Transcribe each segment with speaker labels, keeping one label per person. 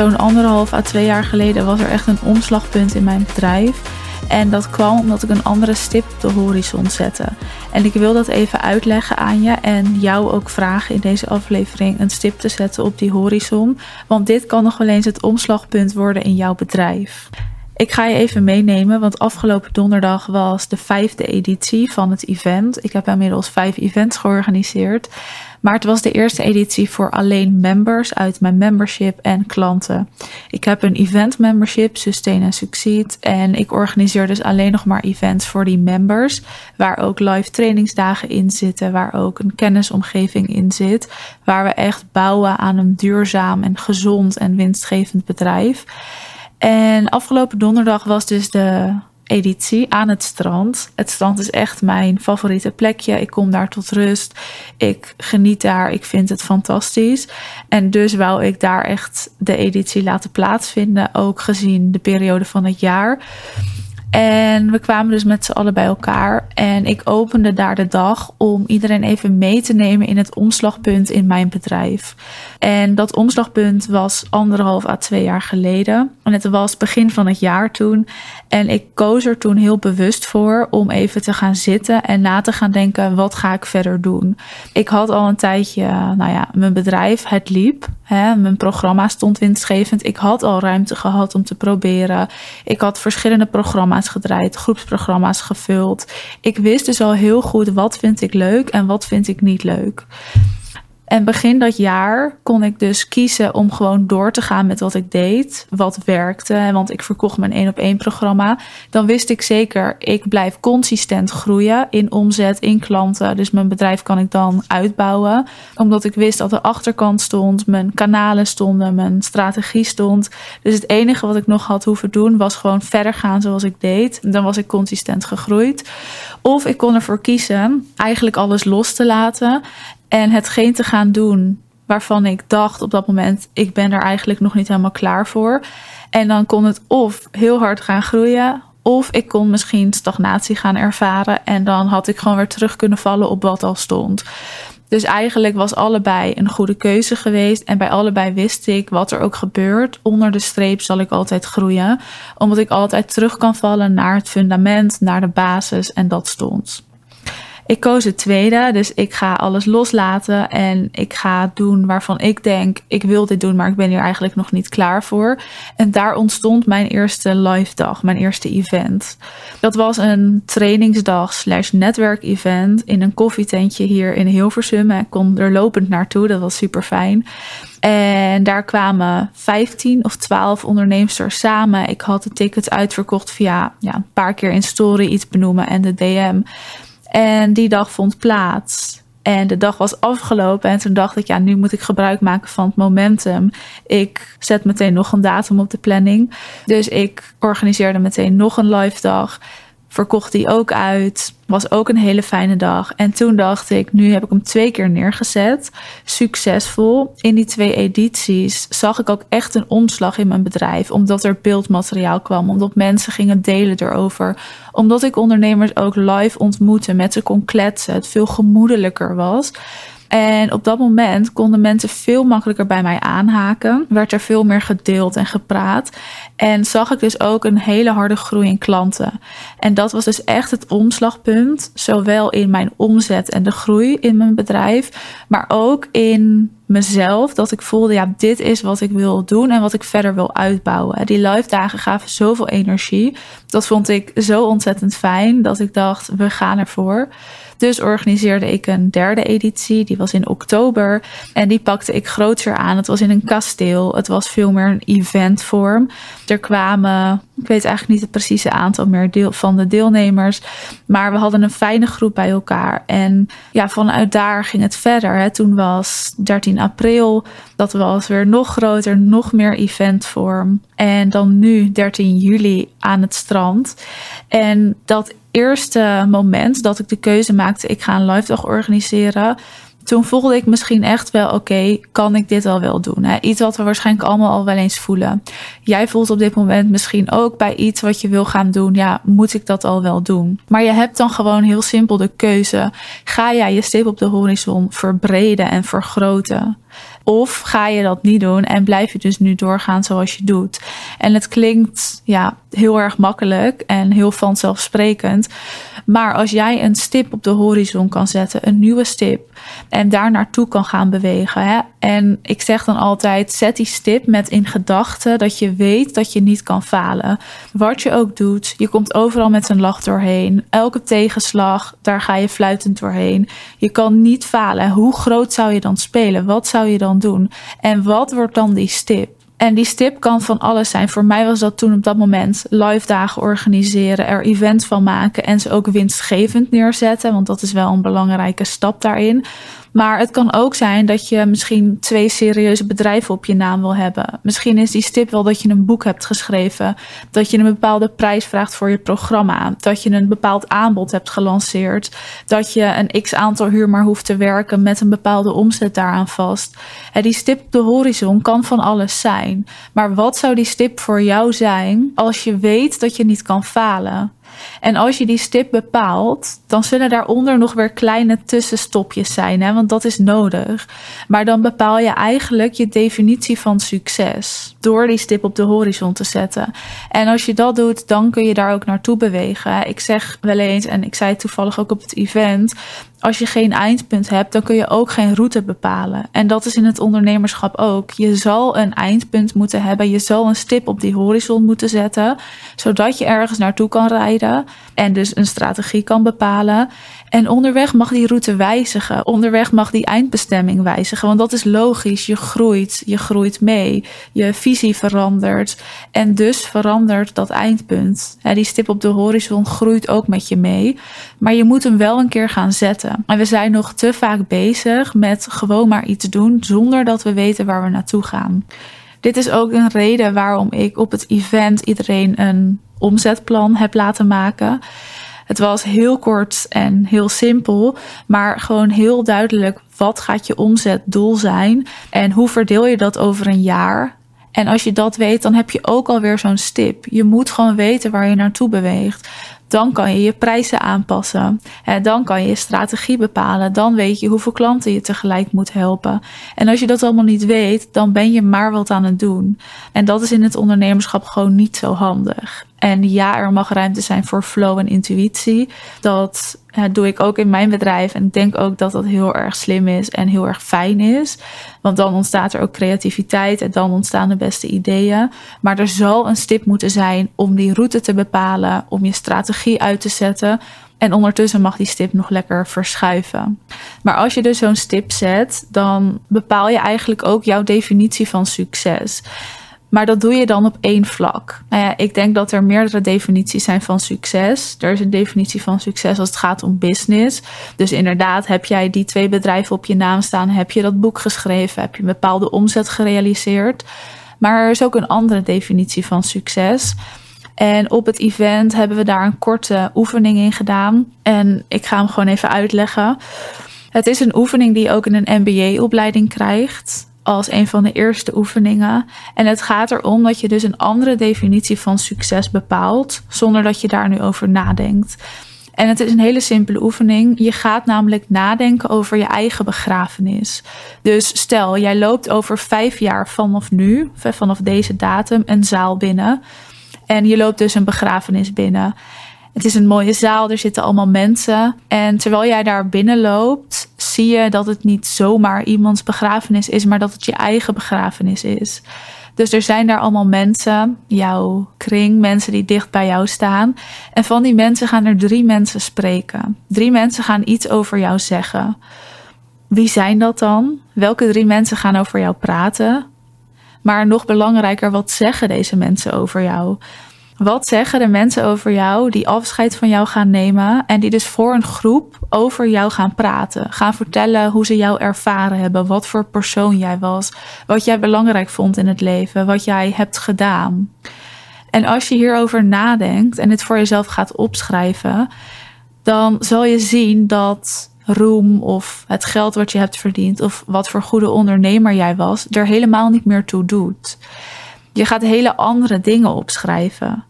Speaker 1: zo'n anderhalf à twee jaar geleden was er echt een omslagpunt in mijn bedrijf. En dat kwam omdat ik een andere stip op de horizon zette. En ik wil dat even uitleggen aan je en jou ook vragen in deze aflevering een stip te zetten op die horizon. Want dit kan nog wel eens het omslagpunt worden in jouw bedrijf. Ik ga je even meenemen, want afgelopen donderdag was de vijfde editie van het event. Ik heb inmiddels vijf events georganiseerd. Maar het was de eerste editie voor alleen members uit mijn membership en klanten. Ik heb een event membership, Sustain and Succeed. En ik organiseer dus alleen nog maar events voor die members. Waar ook live trainingsdagen in zitten. Waar ook een kennisomgeving in zit. Waar we echt bouwen aan een duurzaam en gezond en winstgevend bedrijf. En afgelopen donderdag was dus de editie aan het strand. Het strand is echt mijn favoriete plekje. Ik kom daar tot rust. Ik geniet daar. Ik vind het fantastisch. En dus wou ik daar echt de editie laten plaatsvinden. Ook gezien de periode van het jaar. En we kwamen dus met z'n allen bij elkaar. En ik opende daar de dag om iedereen even mee te nemen in het omslagpunt in mijn bedrijf. En dat omslagpunt was anderhalf à twee jaar geleden. Het was begin van het jaar toen. En ik koos er toen heel bewust voor om even te gaan zitten en na te gaan denken: wat ga ik verder doen? Ik had al een tijdje, nou ja, mijn bedrijf, het liep. Hè, mijn programma stond winstgevend. Ik had al ruimte gehad om te proberen. Ik had verschillende programma's gedraaid, groepsprogramma's gevuld. Ik wist dus al heel goed wat vind ik leuk en wat vind ik niet leuk. En begin dat jaar kon ik dus kiezen om gewoon door te gaan met wat ik deed, wat werkte. Want ik verkocht mijn één op één programma. Dan wist ik zeker, ik blijf consistent groeien in omzet, in klanten. Dus mijn bedrijf kan ik dan uitbouwen. Omdat ik wist dat de achterkant stond, mijn kanalen stonden, mijn strategie stond. Dus het enige wat ik nog had hoeven doen was gewoon verder gaan zoals ik deed. Dan was ik consistent gegroeid. Of ik kon ervoor kiezen eigenlijk alles los te laten en hetgeen te gaan doen waarvan ik dacht op dat moment, ik ben er eigenlijk nog niet helemaal klaar voor. En dan kon het of heel hard gaan groeien, of ik kon misschien stagnatie gaan ervaren. En dan had ik gewoon weer terug kunnen vallen op wat al stond. Dus eigenlijk was allebei een goede keuze geweest. En bij allebei wist ik wat er ook gebeurt. Onder de streep zal ik altijd groeien. Omdat ik altijd terug kan vallen naar het fundament, naar de basis. En dat stond. Ik koos het tweede, dus ik ga alles loslaten en ik ga doen waarvan ik denk, ik wil dit doen, maar ik ben hier eigenlijk nog niet klaar voor. En daar ontstond mijn eerste live dag, mijn eerste event. Dat was een trainingsdag slash netwerkevent in een koffietentje hier in Hilversum. Ik kon er lopend naartoe, dat was super fijn. En daar kwamen 15 of 12 ondernemers samen. Ik had de tickets uitverkocht via ja, een paar keer in story iets benoemen en de DM. En die dag vond plaats. En de dag was afgelopen en toen dacht ik, ja, nu moet ik gebruik maken van het momentum. Ik zet meteen nog een datum op de planning. Dus ik organiseerde meteen nog een live dag verkocht die ook uit. Was ook een hele fijne dag. En toen dacht ik, nu heb ik hem twee keer neergezet. Succesvol. In die twee edities zag ik ook echt een omslag in mijn bedrijf. Omdat er beeldmateriaal kwam. Omdat mensen gingen delen erover. Omdat ik ondernemers ook live ontmoette. Met ze kon kletsen. Het veel gemoedelijker was. En op dat moment konden mensen veel makkelijker bij mij aanhaken. Werd er veel meer gedeeld en gepraat. En zag ik dus ook een hele harde groei in klanten. En dat was dus echt het omslagpunt. Zowel in mijn omzet en de groei in mijn bedrijf. Maar ook in mezelf. Dat ik voelde, ja, dit is wat ik wil doen en wat ik verder wil uitbouwen. Die live dagen gaven zoveel energie. Dat vond ik zo ontzettend fijn dat ik dacht, we gaan ervoor. Dus organiseerde ik een derde editie. Die was in oktober. En die pakte ik groter aan. Het was in een kasteel. Het was veel meer een eventvorm. Er kwamen, ik weet eigenlijk niet het precieze aantal meer deel, van de deelnemers. Maar we hadden een fijne groep bij elkaar. En ja, vanuit daar ging het verder. Hè. Toen was 13 april. Dat was weer nog groter, nog meer eventvorm. En dan nu 13 juli aan het strand. En dat eerste moment dat ik de keuze maakte, ik ga een live dag organiseren. Toen voelde ik misschien echt wel, oké, kan ik dit al wel doen? Hè? Iets wat we waarschijnlijk allemaal al wel eens voelen. Jij voelt op dit moment misschien ook bij iets wat je wil gaan doen, ja, moet ik dat al wel doen? Maar je hebt dan gewoon heel simpel de keuze. Ga jij je stip op de horizon verbreden en vergroten? Of ga je dat niet doen en blijf je dus nu doorgaan zoals je doet? En het klinkt ja, heel erg makkelijk en heel vanzelfsprekend. Maar als jij een stip op de horizon kan zetten, een nieuwe stip, en daar naartoe kan gaan bewegen. Hè? En ik zeg dan altijd: zet die stip met in gedachten dat je weet dat je niet kan falen. Wat je ook doet, je komt overal met een lach doorheen. Elke tegenslag, daar ga je fluitend doorheen. Je kan niet falen. Hoe groot zou je dan spelen? Wat zou je dan doen? En wat wordt dan die stip? En die stip kan van alles zijn. Voor mij was dat toen op dat moment live dagen organiseren, er events van maken en ze ook winstgevend neerzetten. Want dat is wel een belangrijke stap daarin. Maar het kan ook zijn dat je misschien twee serieuze bedrijven op je naam wil hebben. Misschien is die stip wel dat je een boek hebt geschreven. Dat je een bepaalde prijs vraagt voor je programma. Dat je een bepaald aanbod hebt gelanceerd. Dat je een x aantal huur maar hoeft te werken met een bepaalde omzet daaraan vast. En die stip op de horizon kan van alles zijn. Maar wat zou die stip voor jou zijn als je weet dat je niet kan falen? En als je die stip bepaalt, dan zullen daaronder nog weer kleine tussenstopjes zijn, hè, want dat is nodig. Maar dan bepaal je eigenlijk je definitie van succes door die stip op de horizon te zetten. En als je dat doet, dan kun je daar ook naartoe bewegen. Ik zeg wel eens, en ik zei het toevallig ook op het event, als je geen eindpunt hebt, dan kun je ook geen route bepalen. En dat is in het ondernemerschap ook. Je zal een eindpunt moeten hebben. Je zal een stip op die horizon moeten zetten, zodat je ergens naartoe kan rijden en dus een strategie kan bepalen. En onderweg mag die route wijzigen. Onderweg mag die eindbestemming wijzigen. Want dat is logisch. Je groeit. Je groeit mee. Je visie verandert. En dus verandert dat eindpunt. die stip op de horizon groeit ook met je mee. Maar je moet hem wel een keer gaan zetten. En we zijn nog te vaak bezig met gewoon maar iets doen. Zonder dat we weten waar we naartoe gaan. Dit is ook een reden waarom ik op het event iedereen een omzetplan heb laten maken. Het was heel kort en heel simpel, maar gewoon heel duidelijk wat gaat je omzetdoel zijn en hoe verdeel je dat over een jaar. En als je dat weet, dan heb je ook alweer zo'n stip. Je moet gewoon weten waar je naartoe beweegt. Dan kan je je prijzen aanpassen. En dan kan je je strategie bepalen. Dan weet je hoeveel klanten je tegelijk moet helpen. En als je dat allemaal niet weet, dan ben je maar wat aan het doen. En dat is in het ondernemerschap gewoon niet zo handig. En ja, er mag ruimte zijn voor flow en intuïtie. Dat doe ik ook in mijn bedrijf. En ik denk ook dat dat heel erg slim is en heel erg fijn is. Want dan ontstaat er ook creativiteit en dan ontstaan de beste ideeën. Maar er zal een stip moeten zijn om die route te bepalen, om je strategie uit te zetten. En ondertussen mag die stip nog lekker verschuiven. Maar als je dus zo'n stip zet, dan bepaal je eigenlijk ook jouw definitie van succes. Maar dat doe je dan op één vlak. Nou ja, ik denk dat er meerdere definities zijn van succes. Er is een definitie van succes als het gaat om business. Dus inderdaad, heb jij die twee bedrijven op je naam staan, heb je dat boek geschreven, heb je een bepaalde omzet gerealiseerd. Maar er is ook een andere definitie van succes. En op het event hebben we daar een korte oefening in gedaan. En ik ga hem gewoon even uitleggen. Het is een oefening die je ook in een MBA-opleiding krijgt als een van de eerste oefeningen. En het gaat erom dat je dus een andere definitie van succes bepaalt, zonder dat je daar nu over nadenkt. En het is een hele simpele oefening. Je gaat namelijk nadenken over je eigen begrafenis. Dus stel, jij loopt over vijf jaar vanaf nu, vanaf deze datum, een zaal binnen. En je loopt dus een begrafenis binnen. Het is een mooie zaal, er zitten allemaal mensen. En terwijl jij daar binnen loopt, zie je dat het niet zomaar iemands begrafenis is, maar dat het je eigen begrafenis is. Dus er zijn daar allemaal mensen, jouw kring, mensen die dicht bij jou staan. En van die mensen gaan er drie mensen spreken. Drie mensen gaan iets over jou zeggen. Wie zijn dat dan? Welke drie mensen gaan over jou praten? Maar nog belangrijker, wat zeggen deze mensen over jou? Wat zeggen de mensen over jou die afscheid van jou gaan nemen en die dus voor een groep over jou gaan praten? Gaan vertellen hoe ze jou ervaren hebben, wat voor persoon jij was, wat jij belangrijk vond in het leven, wat jij hebt gedaan. En als je hierover nadenkt en het voor jezelf gaat opschrijven, dan zal je zien dat roem of het geld wat je hebt verdiend of wat voor goede ondernemer jij was, er helemaal niet meer toe doet. Je gaat hele andere dingen opschrijven.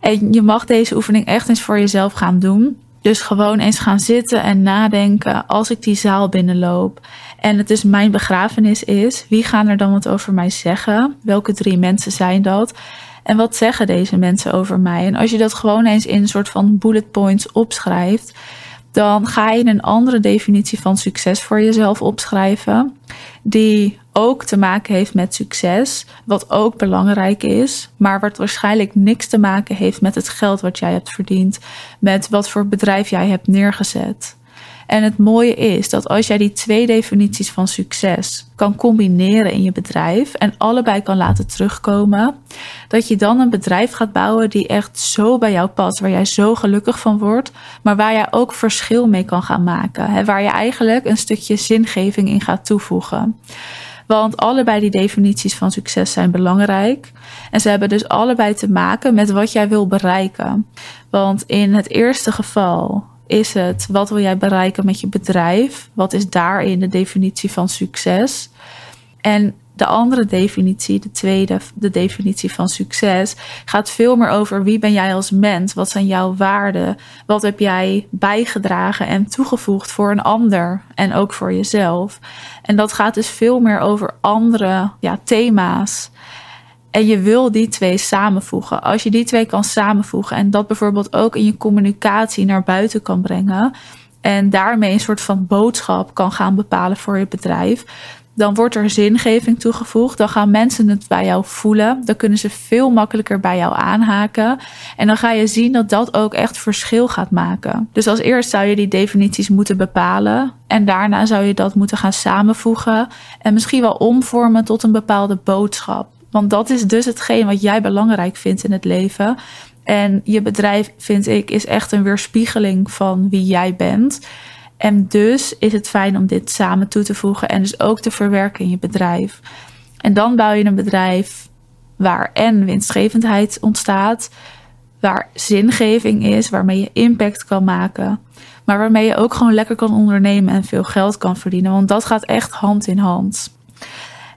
Speaker 1: En je mag deze oefening echt eens voor jezelf gaan doen. Dus gewoon eens gaan zitten en nadenken als ik die zaal binnenloop en het dus mijn begrafenis is, wie gaan er dan wat over mij zeggen? Welke drie mensen zijn dat? En wat zeggen deze mensen over mij? En als je dat gewoon eens in een soort van bullet points opschrijft, dan ga je een andere definitie van succes voor jezelf opschrijven, die ook te maken heeft met succes, wat ook belangrijk is, maar wat waarschijnlijk niks te maken heeft met het geld wat jij hebt verdiend, met wat voor bedrijf jij hebt neergezet. En het mooie is dat als jij die twee definities van succes kan combineren in je bedrijf en allebei kan laten terugkomen, dat je dan een bedrijf gaat bouwen die echt zo bij jou past, waar jij zo gelukkig van wordt, maar waar jij ook verschil mee kan gaan maken. Hè, waar je eigenlijk een stukje zingeving in gaat toevoegen. Want allebei die definities van succes zijn belangrijk. En ze hebben dus allebei te maken met wat jij wil bereiken. Want in het eerste geval is het wat wil jij bereiken met je bedrijf? Wat is daarin de definitie van succes? En de andere definitie, de tweede, de definitie van succes, gaat veel meer over wie ben jij als mens? Wat zijn jouw waarden? Wat heb jij bijgedragen en toegevoegd voor een ander en ook voor jezelf? En dat gaat dus veel meer over andere ja, thema's. En je wil die twee samenvoegen. Als je die twee kan samenvoegen en dat bijvoorbeeld ook in je communicatie naar buiten kan brengen. En daarmee een soort van boodschap kan gaan bepalen voor je bedrijf. Dan wordt er zingeving toegevoegd. Dan gaan mensen het bij jou voelen. Dan kunnen ze veel makkelijker bij jou aanhaken. En dan ga je zien dat dat ook echt verschil gaat maken. Dus als eerst zou je die definities moeten bepalen. En daarna zou je dat moeten gaan samenvoegen. En misschien wel omvormen tot een bepaalde boodschap. Want dat is dus hetgeen wat jij belangrijk vindt in het leven. En je bedrijf, vind ik, is echt een weerspiegeling van wie jij bent. En dus is het fijn om dit samen toe te voegen en dus ook te verwerken in je bedrijf. En dan bouw je een bedrijf waar en winstgevendheid ontstaat, waar zingeving is, waarmee je impact kan maken, maar waarmee je ook gewoon lekker kan ondernemen en veel geld kan verdienen. Want dat gaat echt hand in hand.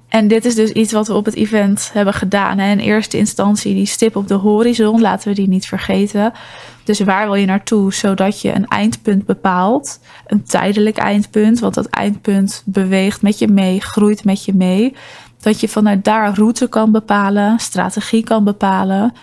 Speaker 1: En dit is dus iets wat we op het event hebben gedaan. In eerste instantie die stip op de horizon, laten we die niet vergeten. Dus waar wil je naartoe, zodat je een eindpunt bepaalt. Een tijdelijk eindpunt, want dat eindpunt beweegt met je mee, groeit met je mee. Dat je vanuit daar route kan bepalen, strategie kan bepalen.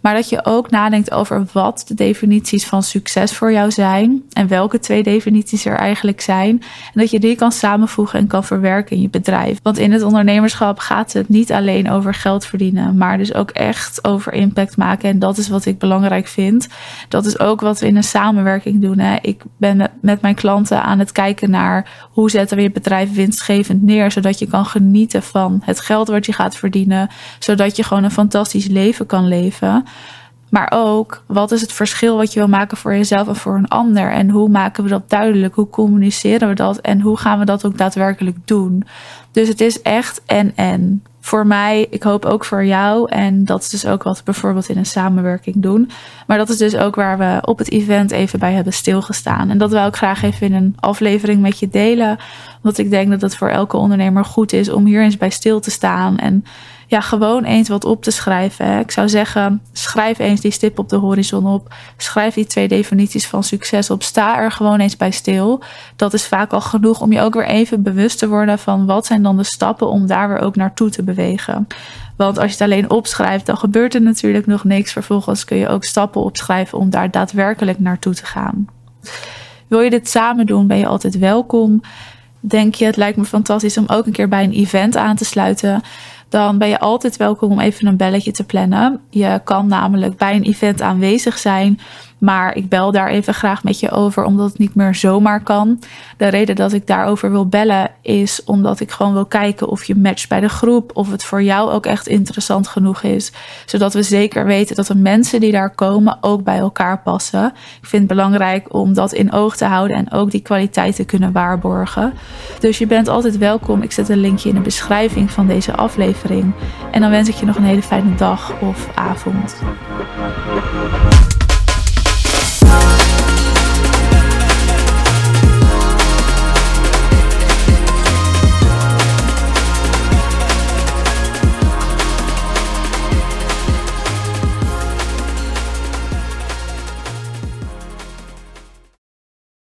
Speaker 1: Maar dat je ook nadenkt over wat de definities van succes voor jou zijn. En welke twee definities er eigenlijk zijn. En dat je die kan samenvoegen en kan verwerken in je bedrijf. Want in het ondernemerschap gaat het niet alleen over geld verdienen. Maar dus ook echt over impact maken. En dat is wat ik belangrijk vind. Dat is ook wat we in een samenwerking doen. Hè. Ik ben met mijn klanten aan het kijken naar hoe zetten we je bedrijf winstgevend neer. Zodat je kan genieten van het geld wat je gaat verdienen. Zodat je gewoon een fantastisch leven kan leven. Maar ook, wat is het verschil wat je wil maken voor jezelf en voor een ander? En hoe maken we dat duidelijk? Hoe communiceren we dat? En hoe gaan we dat ook daadwerkelijk doen? Dus het is echt en en. Voor mij, ik hoop ook voor jou. En dat is dus ook wat we bijvoorbeeld in een samenwerking doen. Maar dat is dus ook waar we op het event even bij hebben stilgestaan. En dat wil ik graag even in een aflevering met je delen. Want ik denk dat het voor elke ondernemer goed is om hier eens bij stil te staan. En ja, gewoon eens wat op te schrijven. Ik zou zeggen, schrijf eens die stip op de horizon op. Schrijf die twee definities van succes op. Sta er gewoon eens bij stil. Dat is vaak al genoeg om je ook weer even bewust te worden van wat zijn dan de stappen om daar weer ook naartoe te bewegen. Want als je het alleen opschrijft, dan gebeurt er natuurlijk nog niks. Vervolgens kun je ook stappen opschrijven om daar daadwerkelijk naartoe te gaan. Wil je dit samen doen, ben je altijd welkom. Denk je, het lijkt me fantastisch om ook een keer bij een event aan te sluiten dan ben je altijd welkom om even een belletje te plannen. Je kan namelijk bij een event aanwezig zijn maar ik bel daar even graag met je over, omdat het niet meer zomaar kan. De reden dat ik daarover wil bellen is omdat ik gewoon wil kijken of je matcht bij de groep. Of het voor jou ook echt interessant genoeg is. Zodat we zeker weten dat de mensen die daar komen ook bij elkaar passen. Ik vind het belangrijk om dat in oog te houden en ook die kwaliteit te kunnen waarborgen. Dus je bent altijd welkom. Ik zet een linkje in de beschrijving van deze aflevering. En dan wens ik je nog een hele fijne dag of avond.